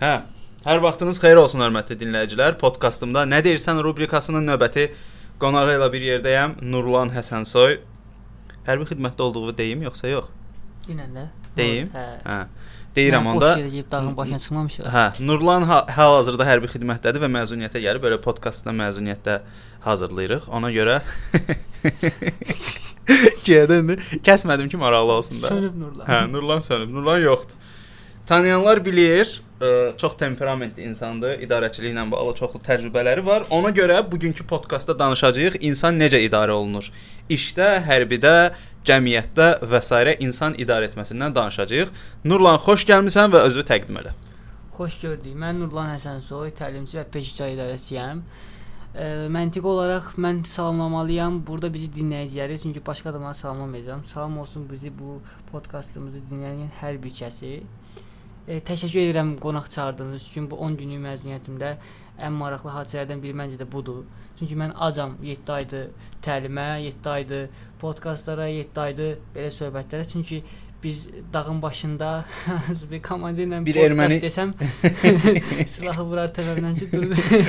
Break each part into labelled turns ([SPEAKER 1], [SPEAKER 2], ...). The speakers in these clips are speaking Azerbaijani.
[SPEAKER 1] Hə. Hər vaxtınız xeyir olsun hörmətli dinləyicilər. Podkastımda Nə deyirsən rubrikasının növbəti qonağı ilə bir yerdəyəm. Nurlan Həsənsoy. Hərbi xidmətdə olduğunu deyim yoxsa yox?
[SPEAKER 2] Dinən də.
[SPEAKER 1] Deyim.
[SPEAKER 2] Hə.
[SPEAKER 1] Hə. Deyirəm
[SPEAKER 2] Mən
[SPEAKER 1] onda.
[SPEAKER 2] Boş yerə gedib dağın başına çıxmamışıq.
[SPEAKER 1] Hə, Nurlan ha- hal-hazırda hərbi xidmətdədir və məzuniyyətə gəlib. Belə podkastda məzuniyyətdə hazırlayırıq. Ona görə Gədən kəsmədim ki, maraqlı olsun da.
[SPEAKER 2] Sönüb Nurlan.
[SPEAKER 1] Hə, Nurlan sönüb. Nurlan yoxdur. Tanıyanlar bilir, ə, çox temperamentli insandır, idarəçiliklə bağlı çoxlu təcrübələri var. Ona görə bugünkü podkastda danışacağıq insan necə idarə olunur. İşdə, hərbidə, cəmiyyətdə və s. insan idarə etməsindən danışacağıq. Nurlan, xoş gəlmisən və özünü təqdim elə.
[SPEAKER 2] Xoş gördük. Mən Nurlan Həsənsoy, təlimçi və peşəkar idarəçiyəm. E, məntiqi olaraq mən salamlamalıyam burada bizi dinləyiciləri, çünki başqa adamları salamlamayacağam. Salam olsun bizi bu podkastımızı dinləyən hər bir kəsi. E, təşəkkür edirəm qonaq çağırdığınız üçün. Bu 10 günlük məzuniyyətimdə ən maraqlı hadisələrdən biri məncə də budur. Çünki mən acam 7 aydır təlimə, 7 aydır podkastlara, 7 aydır belə söhbətlərə. Çünki biz dağın başında bir komandirlə
[SPEAKER 1] Bir erməni-
[SPEAKER 2] desəm silahı vurar təpəmdən ki dur.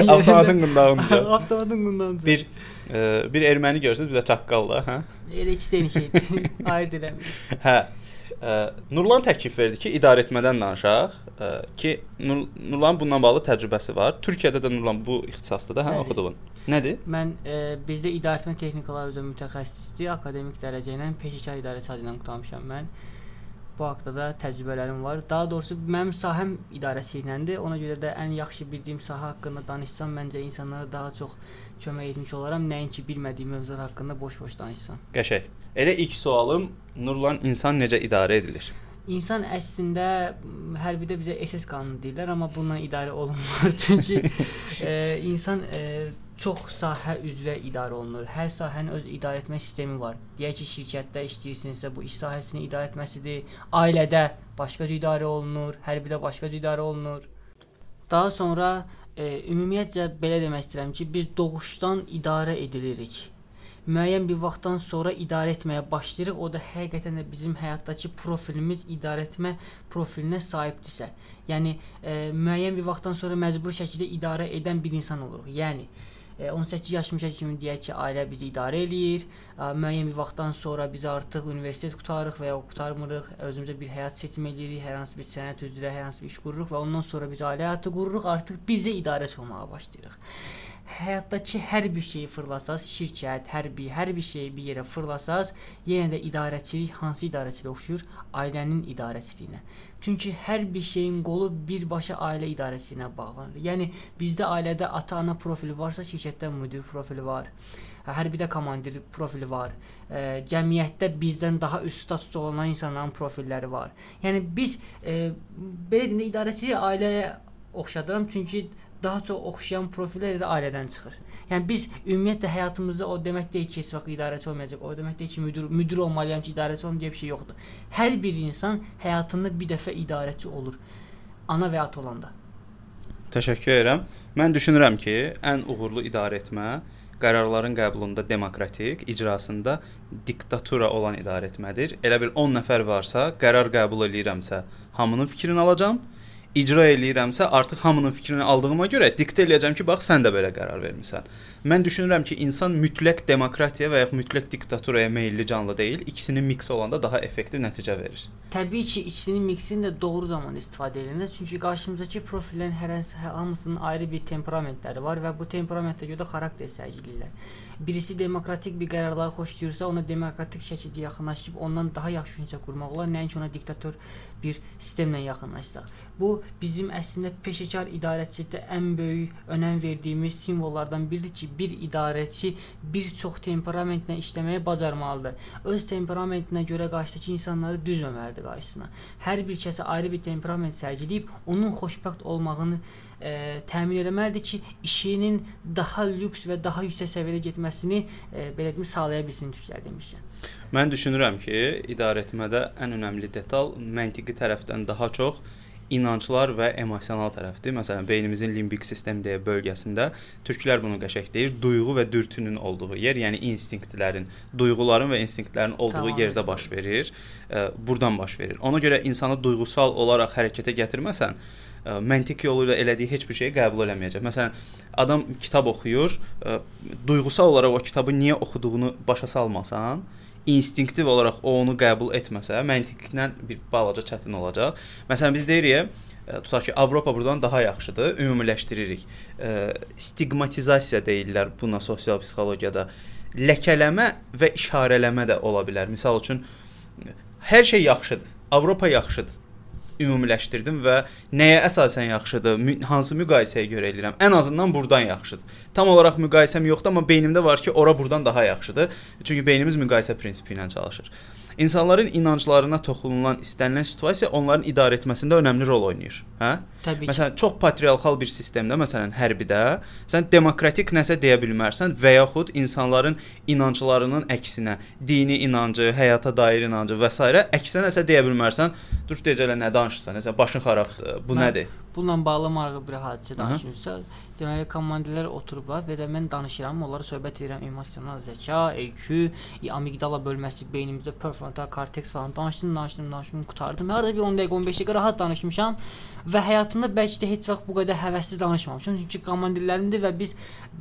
[SPEAKER 1] Avtomatın qundağınca.
[SPEAKER 2] Avtomatın qundağınca.
[SPEAKER 1] Bir ə, bir erməni görsüz, bir də çaqqalla, hə?
[SPEAKER 2] elə ikisi də eyni şeydir. Ayırd eləmir.
[SPEAKER 1] Hə. Ə, Nurlan təklif verdi ki, idarə etmədən danışaq. Ə, ki Nur Nurlan bununla bağlı təcrübəsi var. Türkiyədə də Nurlan bu ixtisasda da hə oxuduğun. Nədir?
[SPEAKER 2] Mən e, bizdə idarəetmə texnikaları üzrə mütəxəssislik, akademik dərəcə ilə peşəkar idarəçi adı ilə qurtarmışam mən. Bu haqqda da təcrübələrim var. Daha doğrusu mənim sahəm idarəçiliklədir. Ona görə də ən yaxşı bildiyim sahə haqqında danışsam, məncə insanlara daha çox kömək etmiş olaram, nəinki bilmədiyim mövzular haqqında boş-boş danışsam.
[SPEAKER 1] Qəşəng. Elə ilk sualım Nurlan insan necə idarə edilir?
[SPEAKER 2] İnsan əslində hərbidə bizə SS qanunu deyirlər, amma bununla idarə olunmur. Çünki e, insan e, çox sahə üzrə idarə olunur. Hər sahənin öz idarə etmə sistemi var. Deyək ki, şirkətdə işləyirsinizsə, bu iş sahəsini idarə etməsidir. Ailədə başqa cür idarə olunur, hərbidə başqa cür idarə olunur. Daha sonra e, ümumiyyətcə belə demək istəyirəm ki, biz doğuşdan idarə edilirik müəyyən bir vaxtdan sonra idarə etməyə başlayırıq. O da həqiqətən də bizim həyatdakı profilimiz idarə etmə profilinə sahibdirsə, yəni e, müəyyən bir vaxtdan sonra məcburi şəkildə idarə edən bir insan oluruq. Yəni e, 18 yaşımıza kimi deyək ki, ailə bizi idarə eləyir. E, müəyyən bir vaxtdan sonra biz artıq universitet qutarırıq və ya qutarmırıq, özümüzə bir həyat seçim edirik, hər hansı bir sənət üzrə hər hansı bir iş qururuq və ondan sonra biz ailə həyatı qururuq, artıq bizə idarəçi olmağa başlayırıq həyatdakı hər bir şeyi fırlasaz, şirkət, hərbi, hər bir şeyi bir yerə fırlasaz, yenə də idarəçilik hansı idarəçiliyə oxşuyur? Ailənin idarəçiliyinə. Çünki hər bir şeyin qolu birbaşa ailə idarəçiliyinə bağlanır. Yəni bizdə ailədə ata-ana profili varsa, şirkətdə müdir profili var. Hərbidə komandir profili var. E, cəmiyyətdə bizdən daha üst statusda olan insanların profilləri var. Yəni biz e, belə deyim də idarəçiliyi ailəyə oxşadıram çünki daha çox oxşayan profillər də ailədən çıxır. Yəni biz ümumiyyətlə həyatımızda o demək deyil ki, heç vaxt idarəçi olmayacaq. O demək deyil ki, müdir müdir olmalıyam ki, idarəçi olum deyə bir şey yoxdur. Hər bir insan həyatında bir dəfə idarəçi olur. Ana və ata olanda.
[SPEAKER 1] Təşəkkür edirəm. Mən düşünürəm ki, ən uğurlu idarə etmə qərarların qəbulunda demokratik, icrasında diktatura olan idarə etmədir. Elə bir 10 nəfər varsa, qərar qəbul eləyirəmsə, hamının fikrini alacağam. İcra eləyirəmsə, artıq hamının fikrini aldığıma görə diktə eləyəcəm ki, bax sən də belə qərar vermisən. Mən düşünürəm ki, insan mütləq demokratiyaya və ya mütləq diktaturaya meylli canlı deyil, ikisinin miks olanda daha effektiv nəticə verir.
[SPEAKER 2] Təbii ki, ikisinin miksini də doğru zamanda istifadə edilir. Çünki qarşımızdakı profillərin hər hamısının ayrı bir temperamentləri var və bu temperamentə görə də xarakter sərgiləyirlər. Birisi demokratik bir qərarları xoşlayırsa, ona demokratik şəkildə yaxınlaşıb ondan daha yaxşı ünsiyyət qurmaq olar, nəinki ona diktator bir sistemlə yaxınlaşsaq. Bu bizim əslində peşəkar idarəçilikdə ən böyük önəm verdiyimiz simvollardan biridir ki, bir idarəçi bir çox temperamentlə işləməyi bacarmalıdır. Öz temperamentinə görə qarşıdakı insanları düzməməlidir qarşısına. Hər bir kəsə ayrı bir temperament sərgiləyib onun xoşbəxt olmağını e, təmin etməlidir ki, işinin daha lüks və daha yüksək səviyyədə getməsini e, belə deyim sağlaya bilsin türklər demişkən.
[SPEAKER 1] Mən düşünürəm ki, idarə etmədə ən önəmli detal məntiqi tərəfdən daha çox inanclar və emosional tərəfdir. Məsələn, beynimizin limbik sistem deyə bölgəsində türklər bunu qəşəng deyir, duyğu və dürtünün olduğu yer, yəni instinktlərin, duyğuların və instinktlərin olduğu tamam. yerdə baş verir. Burdan baş verir. Ona görə insanı duyğusal olaraq hərəkətə gətirməsən, ə, məntiq yolu ilə elədiyi heç bir şeyi qəbul eləməyəcək. Məsələn, adam kitab oxuyur, ə, duyğusal olaraq o kitabı niyə oxuduğunu başa salmasan, instinktiv olaraq o onu qəbul etməsə, məntiqlə bir balaca çətin olacaq. Məsələn, biz deyirik, tutaq ki, Avropa burdan daha yaxşıdır, ümumiləşdiririk. Ə, stigmatizasiya deyirlər buna sosial psixologiyada. Ləkələmə və işarələmə də ola bilər. Məsəl üçün hər şey yaxşıdır. Avropa yaxşıdır ümumiləşdirdim və nəyə əsasən yaxşıdır, hansı müqayisəyə görə eləyirəm. Ən azından burdan yaxşıdır. Tam olaraq müqayisəm yoxdur, amma beynimdə var ki, ora burdan daha yaxşıdır. Çünki beynimiz müqayisə prinsipi ilə çalışır. İnsanların inanclarına toxunulan istənilən situasiya onların idarə etməsində önəmli rol oynayır. Hə?
[SPEAKER 2] Təbii
[SPEAKER 1] məsələn, çox patriarxal bir sistemdə, məsələn, hərbidə sən demokratik nəsə deyə bilmərsən və yaxud insanların inanclarının əksinə, dini inancı, həyata dair inancı və s. əksinə nəsə deyə bilmərsən, dur deyəcəklər nə danışırsan, nəsə başın xarabdır. Bu Mən, nədir?
[SPEAKER 2] Bununla bağlı maraqlı bir hadisə danışmışsa, deməli komandirlər oturublar və də mən danışıram, onlara söhbət edirəm, emosional zəka, EQ, amigdala bölməsi beynimizdə prefrontal korteks falan danışdım, danışdım, danışdım, qutardım. Harda bir 10 dəqiqə, 15 dəqiqə rahat danışmışam və həyatımda bəlkə də heç vaxt bu qədər həvəssiz danışmamışam. Çünki komandirlərimdir və biz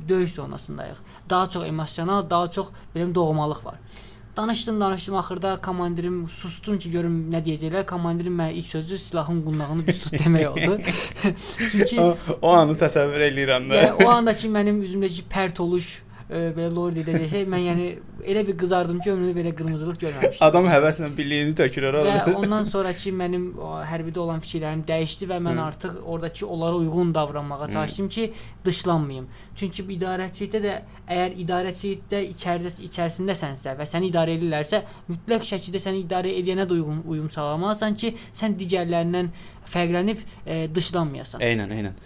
[SPEAKER 2] döyüş zonasındayıq. Daha çox emosional, daha çox belə doğmalıq var. Danışdım, danışdım, axırda komandirim sustum ki, görüm nə deyəcəklər. Komandirin mənə ilk sözü silahın qunağını bir tut demək oldu.
[SPEAKER 1] Çünki o, o anı təsəvvür eləyirəm də.
[SPEAKER 2] O andakı mənim üzümdəki pərt oluş belə Lordi dedəcək. Mən yəni elə bir qızardım ki, ömrümdə belə qırmızılıq görməmişdim.
[SPEAKER 1] Adam həvəslə birliyini tökür ora.
[SPEAKER 2] Və ondan sonrakı mənim hərbidə olan fikirlərim dəyişdi və mən Hı. artıq oradakı onlara uyğun davranmağa çalışdım ki, dışlanmayım. Çünki idarəçilikdə də əgər idarəçilikdə içəridə içərisindəsənsə və səni idarə edirlərsə, mütləq şəkildə səni idarə edənə də uyğun uyum sağlamalısan ki, sən digərlərindən fərqlənib e, dışlanmayasan.
[SPEAKER 1] Eynən, eynən.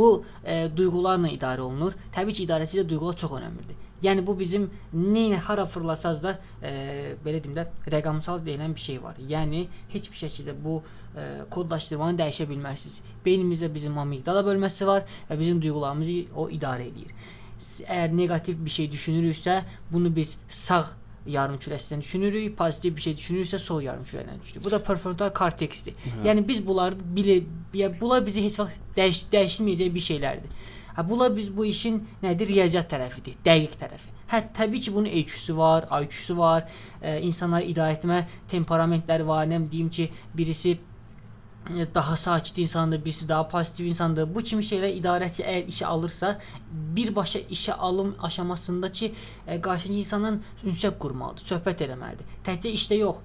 [SPEAKER 2] Bu e, duyğularla idarə olunur. Təbii ki, idarəçilikdə duyğular çox əhəmiylidir. Yəni bu bizim nə hara fırlasaz da e, belə deyim də rəqəmsal deyilən bir şey var. Yəni heç bir şəkildə bu e, kodlaşdırmanı dəyişə bilmərsiniz. Beynimizdə bizim amigdala bölməsi var və bizim duyğularımızı o idarə edir. Əgər neqativ bir şey düşünürüksə, bunu biz sağ yarımkürəsindən düşünürük, pozitiv bir şey düşünürüksə sol yarımkürədən düşünürük. Bu da prefrontal korteksdir. Hə. Yəni biz bunları ya bunlar bizi heç vaxt dəyiş dəyişməyəcək bir şeylərdir. Hə bunlar biz bu işin nədir? Riyaziyyat tərəfidir, dəqiq tərəfi. Hə təbii ki, bunun EQ-sü var, IQ-sü var, e, insanları idarə etmə temperamentləri var. Nə deyim ki, birisi daha sakit insandır, birisi daha pozitiv insandır. Bu kimi şeylər idarəçi əgər işə alırsa, birbaşa işə alım aşamasındakı e, qarşıdakı insanla ünsiyyət qurmalıdır, söhbət eləməlidir. Təkcə işdə yox.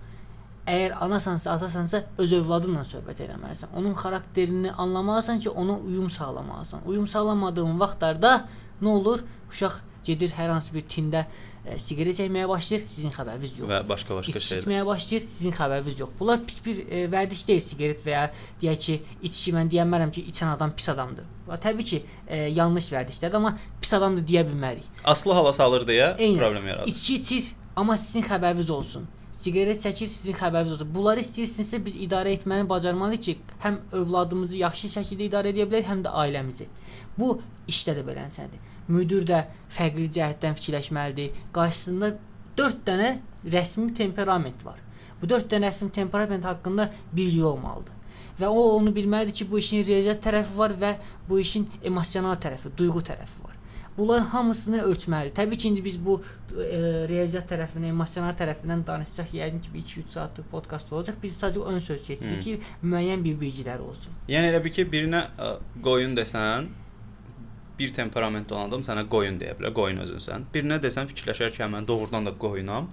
[SPEAKER 2] Əgər anasansa, atasansa öz övladınla söhbət eləməlisən. Onun xarakterini anlamalısan ki, ona uyum sağlamalısan. Uyum sağlamadığın vaxtlarda nə olur? Uşaq gedir hər hansı bir tində e, siqaret çəkməyə başlayır, sizin xəbəriniz yox.
[SPEAKER 1] Və başqa-başqa şeylər.
[SPEAKER 2] İçməyə başlayır, sizin xəbəriniz yox. Bunlar pis bir e, vərdiş deyil, siqaret və ya deyək ki, içki mən deyəmərəm ki, içən adam pis adamdır. Və təbii ki, e, yanlış vərdişlərdir, amma pis adamdır deyə bilmərik.
[SPEAKER 1] Aslı hala salır deyə Eynən. problem yaradır.
[SPEAKER 2] İçki içir, amma sizin xəbəriniz olsun. Siqaret çəkir, sizin xəbəriniz olsun. Bunları istəyirsinizsə biz idarə etməni bacarmalıyıq ki, həm övladımızı yaxşı şəkildə idarə edə bilək, həm də ailəmizi. Bu işdə də beləcədir müdir də fərqli cəhətdən fikirləşməlidir. Qarşısında 4 dənə rəsmi temperament var. Bu 4 dənə rəsmi temperament haqqında bilgi olmalıdır. Və o onu bilməlidir ki, bu işin riyaziyyat tərəfi var və bu işin emosional tərəfi, duyğu tərəfi var. Bunların hamısını ölçməlidir. Təbii ki, indi biz bu e, riyaziyyat tərəfindən, emosional tərəfindən danışsaq, yəqin ki, 2-3 saatlıq podkast olacaq. Biz sadəcə ön söz keçirik ki, müəyyən bir bilgilər olsun.
[SPEAKER 1] Yəni elə bir ki, birinə ə, qoyun desən, bir temperament olan adam sənə qoyun deyə bilər, qoyun özünsən. Birinə desən fikirləşər ki, mən doğrudan da qoyunam.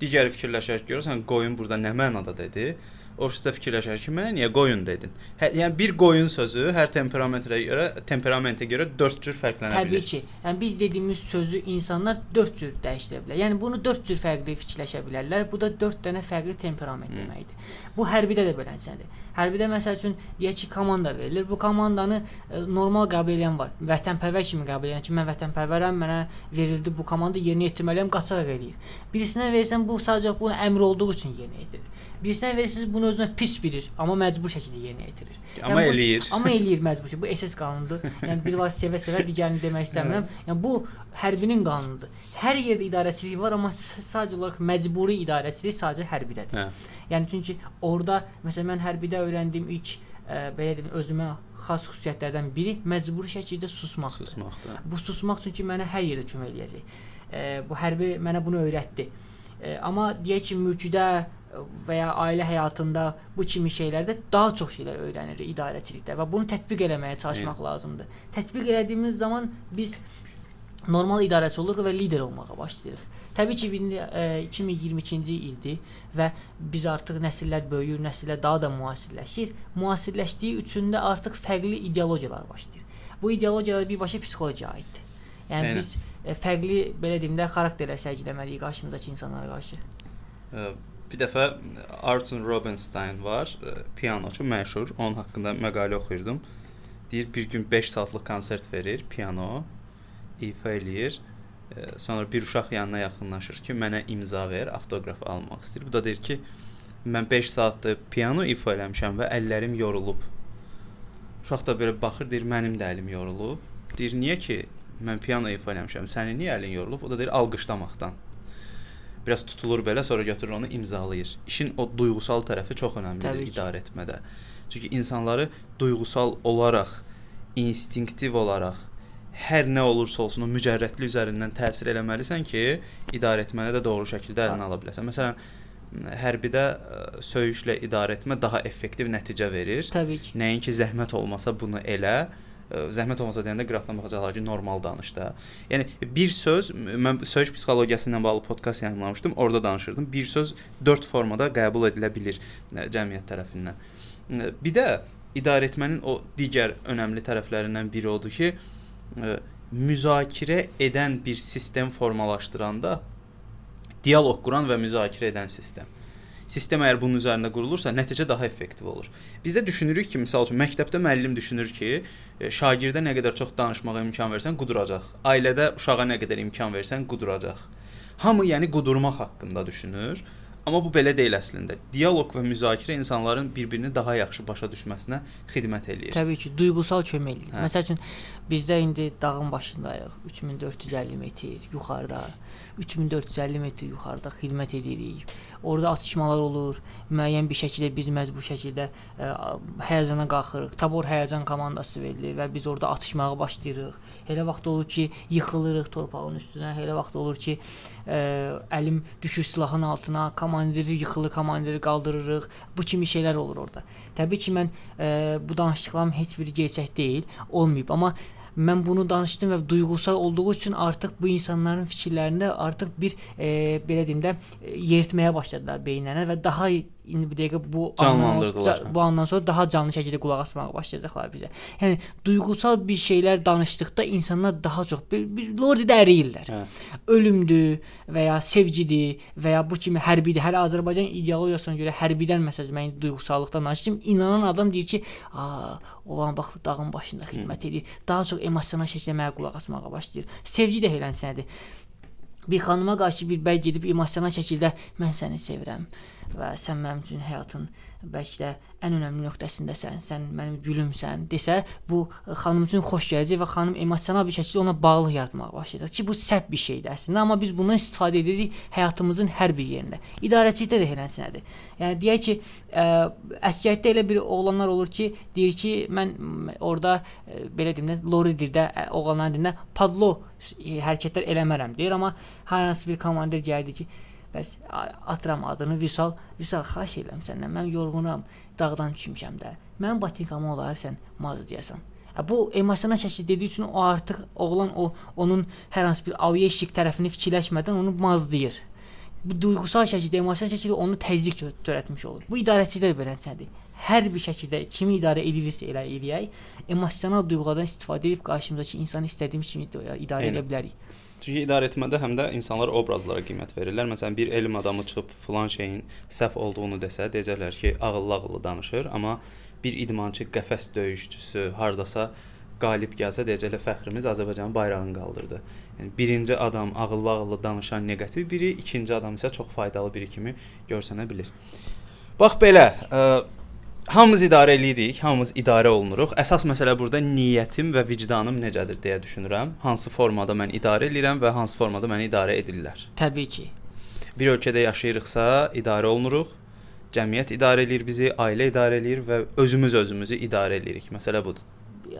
[SPEAKER 1] Digəri fikirləşər ki, görürsən qoyun burada nə mənada dedi. O üstə fikirləşər ki, mənə niyə qoyun dedin? Hə, yəni bir qoyun sözü hər temperamentə görə, temperamentə görə 4 cür fərqlənə
[SPEAKER 2] Təbii bilir. Təbii ki. Yəni biz dediyimiz sözü insanlar 4 cür dəyişdirə bilər. Yəni bunu 4 cür fərqli fikirləşə bilərlər. Bu da 4 dənə fərqli temperament deməkdir. Bu hərbidə də beləncədir. Hərbidə məsəl üçün deyək ki, komanda verilir. Bu komandanı e, normal qəbul edən var. Vətənpərvər kimi qəbul edən ki, mən vətənpərvərəm, mənə verildi bu komanda yerinə yetirməliyəm, qaçaraq eləyir. Birisinə versən bu sadəcə bunun əmr olduğu üçün yerinə yetirir. Birisinə verirsiniz bunu özünə pis bilir, amma məcbur şəkildə yerinə yetirir.
[SPEAKER 1] Amma yəni, eləyir.
[SPEAKER 2] Amma eləyir məcbur. Bu SS qanunudur. Yəni bir var sevə-sevə digərini demək istəmirəm. Yəni bu hərbinin qanunudur. Hər yerdə idarəçilik var, amma sadəcə olaraq məcburi idarəçilik sadəcə hərbidədir. Hə. Yəni çünki orada məsələn mən hərbidə öyrəndiyim ilk ə, belə deyim özümə xas xüsusiyyətlərdən biri məcburi şəkildə susmaqdır.
[SPEAKER 1] Susmaqdır.
[SPEAKER 2] Bu susmaq çünki mənə hər yerdə kömək eləyəcək. Ə, bu hərbi mənə bunu öyrətdi. Ə, amma deyək ki, mülküdə və ya ailə həyatında bu kimi şeylərdə daha çox şeylər öyrənirik idarəçilikdə və bunu tətbiq eləməyə çalışmaq Eyni. lazımdır. Tətbiq elədiyimiz zaman biz normal idarəçi oluruq və lider olmağa başlayırıq. Təbii ki, indi e, 2022-ci ildir və biz artıq nəsillər böyüyür, nəsillər daha da müasirləşir. Müasirləşdiyi üçün də artıq fərqli ideologiyalar başlayır. Bu ideologiyalar birbaşa psixologiyaya aiddir. Yəni Eyni. biz e, fərqli belə deyim də xarakterlər sərgiləməliyik qarşımızdakı insanlara qarşı.
[SPEAKER 1] Ə Bir dəfə Arthur Rubinstein var, pianoçu məşhur. Onun haqqında məqalə oxuyurdum. Deyir bir gün 5 saatlıq konsert verir, piano ifa eləyir. Sonra bir uşaq yanına yaxınlaşır ki, mənə imza ver, avtoqraf almaq istəyir. Bu da deyir ki, mən 5 saatdır piano ifa eləmişəm və əllərim yorulub. Uşaq da belə baxır, deyir, mənim də əlim yorulub. Deyir, niyə ki, mən piano ifa eləmişəm, sənin niyə əlin yorulub? O da deyir, alqışlamaqdan biraz tutulur belə, sonra götürür onu imzalayır. İşin o duyğusal tərəfi çox əhəmiylidir idarə etmədə. Çünki insanları duyğusal olaraq, instinktiv olaraq hər nə olursa olsun o mücərrətlik üzərindən təsir eləməlisən ki, idarə etməni də doğru şəkildə əlinə ala biləsən. Məsələn, hərbidə söyüşlə idarə etmə daha effektiv nəticə verir.
[SPEAKER 2] Təbii ki.
[SPEAKER 1] Nəinki zəhmət olmasa bunu elə zəhmət olmasa deyəndə qıraqdan baxacaqlar ki, normal danış da. Yəni bir söz mən söyüş psixologiyası ilə bağlı podkast yayımlamışdım. Orada danışırdım. Bir söz 4 formada qəbul edilə bilər cəmiyyət tərəfindən. Bir də idarə etmənin o digər önəmli tərəflərindən biri odur ki, müzakirə edən bir sistem formalaşdıranda dialoq quran və müzakirə edən sistem sistem əgər bunun üzərində qurulursa, nəticə daha effektiv olur. Bizdə düşünürük ki, məsəl üçün məktəbdə müəllim düşünür ki, e, şagirdə nə qədər çox danışmağa imkan versən, quduracaq. Ailədə uşağa nə qədər imkan versən, quduracaq. Hamı yəni qudurmaq haqqında düşünür. Amma bu belə deyil əslində. Dialoq və müzakirə insanların bir-birini daha yaxşı başa düşməsinə xidmət eləyir.
[SPEAKER 2] Təbii ki, duyğusal kömək eləyir. Hə. Məsəl üçün bizdə indi dağın başındayıq. 3450 metr yuxarıda, 3450 metr yuxarıda xidmət edirik. Orada atışmalar olur. Müəyyən bir şəkildə biz məcbur şəkildə ə, e, həyəcana qalxırıq. Tabor həyəcan komandası verilir və biz orada atışmağa başlayırıq. Elə vaxt olur ki, yıxılırıq torpağın üstünə. Elə vaxt olur ki, ə, e, əlim düşür silahın altına, komandiri yıxılır, komandiri qaldırırıq. Bu kimi şeylər olur orada. Təbii ki, mən ə, e, bu danışdıqlarım heç biri gerçək deyil, olmayıb, amma mən bunu danışdım və duyğusal olduğu üçün artıq bu insanların fikirlərində artıq bir e, belə e, yeritməyə başladılar beyinlərinə və daha indi bu dəqiqə bu
[SPEAKER 1] canlandırdılar.
[SPEAKER 2] Bu andan sonra daha canlı şəkildə qulaq asmağa başlayacaqlar bizə. Yəni duyğusal bir şeylər danışdıqda insanlar daha çox bir, bir lordidə əriyirlər. Hə. Ölümdür və ya sevgidir və ya bu kimi hərbidir. Hələ Azərbaycan ideologiyasına görə hərbidən məsəl mən duyğusallıqdan danışdım. İnanan adam deyir ki, "A, olan bax dağın başında xidmət edir." Daha çox emosional şəkildə mənə qulaq asmağa başlayır. Sevgi də elənsədir. Bir xanıma qarşı bir bəy gedib emosional şəkildə mən səni sevirəm və sən mənim üçün həyatın bəlkə də ən önəmli nöqtəsindəsən, sən mənim gülümsən desə, bu xanım üçün xoş gələcək və xanım emosional bir şəkildə ona bağlılıq yaratmağa başlayacaq ki, bu səhv bir şeydir əslində, amma biz bundan istifadə edirik həyatımızın hər bir yerində. İdarəçilikdə də eləsinədir. Yəni deyək ki, ə, əskərlikdə elə bir oğlanlar olur ki, deyir ki, mən orada ə, belə deyim də, loridirdə oğlanların dilində padlo hərəkətlər eləmərəm deyir, amma hər hansı bir komandir gəldi ki, Bəs atıram adını Vüsal. Vüsal xahiş edirəm səndən. Mən yorğunam. Dağdan düşmüşəm də. Mənim batinkamı olar sən mazlayasan. Bu emosional şəkildə dediyi üçün o artıq oğlan o onun hər hansı bir avyeşik tərəfini fikirləşmədən onu mazlayır. Bu duyğusal şəkildə, emosional şəkildə onu təzyiq törətmiş olur. Bu idarəçilikdə də beləcədir. Hər bir şəkildə kimi idarə edirsə elə eləyək, emosional duyğulardan istifadə edib qarşımızdakı insanı istədiyimiz kimi idarə edə bilərik.
[SPEAKER 1] Çünki idarə etmədə həm də insanlar obrazlara qiymət verirlər. Məsələn, bir elm adamı çıxıb filan şeyin səhv olduğunu desə, deyəcəklər ki, ağıllı-ağıllı danışır, amma bir idmançı, qəfəs döyüşçüsü hardasa qalib gəlsə deyəcəklər fəxrimiz Azərbaycanın bayrağını qaldırdı. Yəni birinci adam ağıllı-ağıllı danışan neqativ biri, ikinci adam isə çox faydalı biri kimi görsənə bilər. Bax belə, ə, hamımız idarə eləyirik, hamımız idarə olunuruq. Əsas məsələ burada niyyətim və vicdanım necədir deyə düşünürəm. Hansı formada mən idarə edirəm və hansı formada məni idarə edirlər.
[SPEAKER 2] Təbii ki.
[SPEAKER 1] Bir ölkədə yaşayırıqsa, idarə olunuruq. Cəmiyyət idarə eləyir bizi, ailə idarə eləyir və özümüz özümüzü idarə eləyirik. Məsələ budur.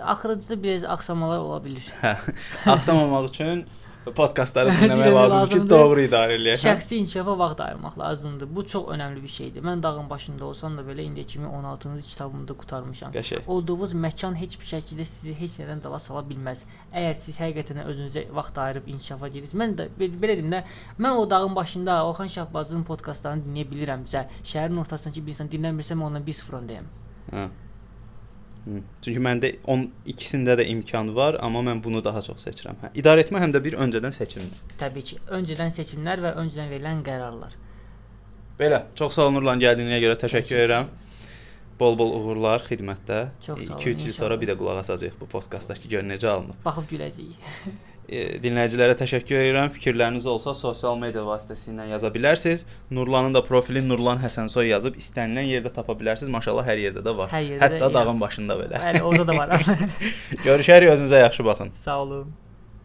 [SPEAKER 2] Axırıncıda biraz axsamalar ola bilər.
[SPEAKER 1] Hə. Axsamamaq üçün podkastları dinləmək lazımdır ki, doğru idarə eləyək. hə?
[SPEAKER 2] Şəxsi inkişafa vaxt ayırmaq lazımdır. Bu çox önəmli bir şeydir. Mən dağın başında olsam da belə indiyə kimi 16-cı kitabımda qurtarmışam.
[SPEAKER 1] Qəşəng.
[SPEAKER 2] Olduğunuz məkan heç bir şəkildə sizi heç nədən dala sala bilməz. Əgər siz həqiqətən özünüzə vaxt ayırıb inkişafa gedirsiniz. Mən də be- belə deyim də, mən o dağın başında Orxan Şahbazın podkastlarını dinləyə bilirəmsə, şəhərin ortasındakı bir insan dinləmirsəm ondan 1-0 öndəyəm.
[SPEAKER 1] Hə. Hı. Çünki məndə on ikisində də imkan var, amma mən bunu daha çox seçirəm. Hə. İdarə etmə həm də bir öncədən seçimdir.
[SPEAKER 2] Təbii ki, öncədən seçimlər və öncədən verilən qərarlar.
[SPEAKER 1] Belə, çox sağ olun Nurlan gəldiyinə görə təşəkkür edirəm. Bol-bol uğurlar xidmətdə.
[SPEAKER 2] Çox sağ olun,
[SPEAKER 1] 2-3 il sonra bir də qulaq asacağıq bu podkastdakı gör necə alınıb.
[SPEAKER 2] Baxıb güləcəyik.
[SPEAKER 1] Dinləyicilərə təşəkkür edirəm. Fikirləriniz olsa sosial media vasitəsilə yaza bilərsiniz. Nurlanın da profili Nurlan Həsənsoy yazıb istənilən yerdə tapa bilərsiniz. Maşallah hər yerdə də var.
[SPEAKER 2] Hər yerdə,
[SPEAKER 1] Hətta
[SPEAKER 2] yəni.
[SPEAKER 1] dağın başında belə.
[SPEAKER 2] Bəli, orada da var.
[SPEAKER 1] Görüşərik, özünüzə yaxşı baxın.
[SPEAKER 2] Sağ olun.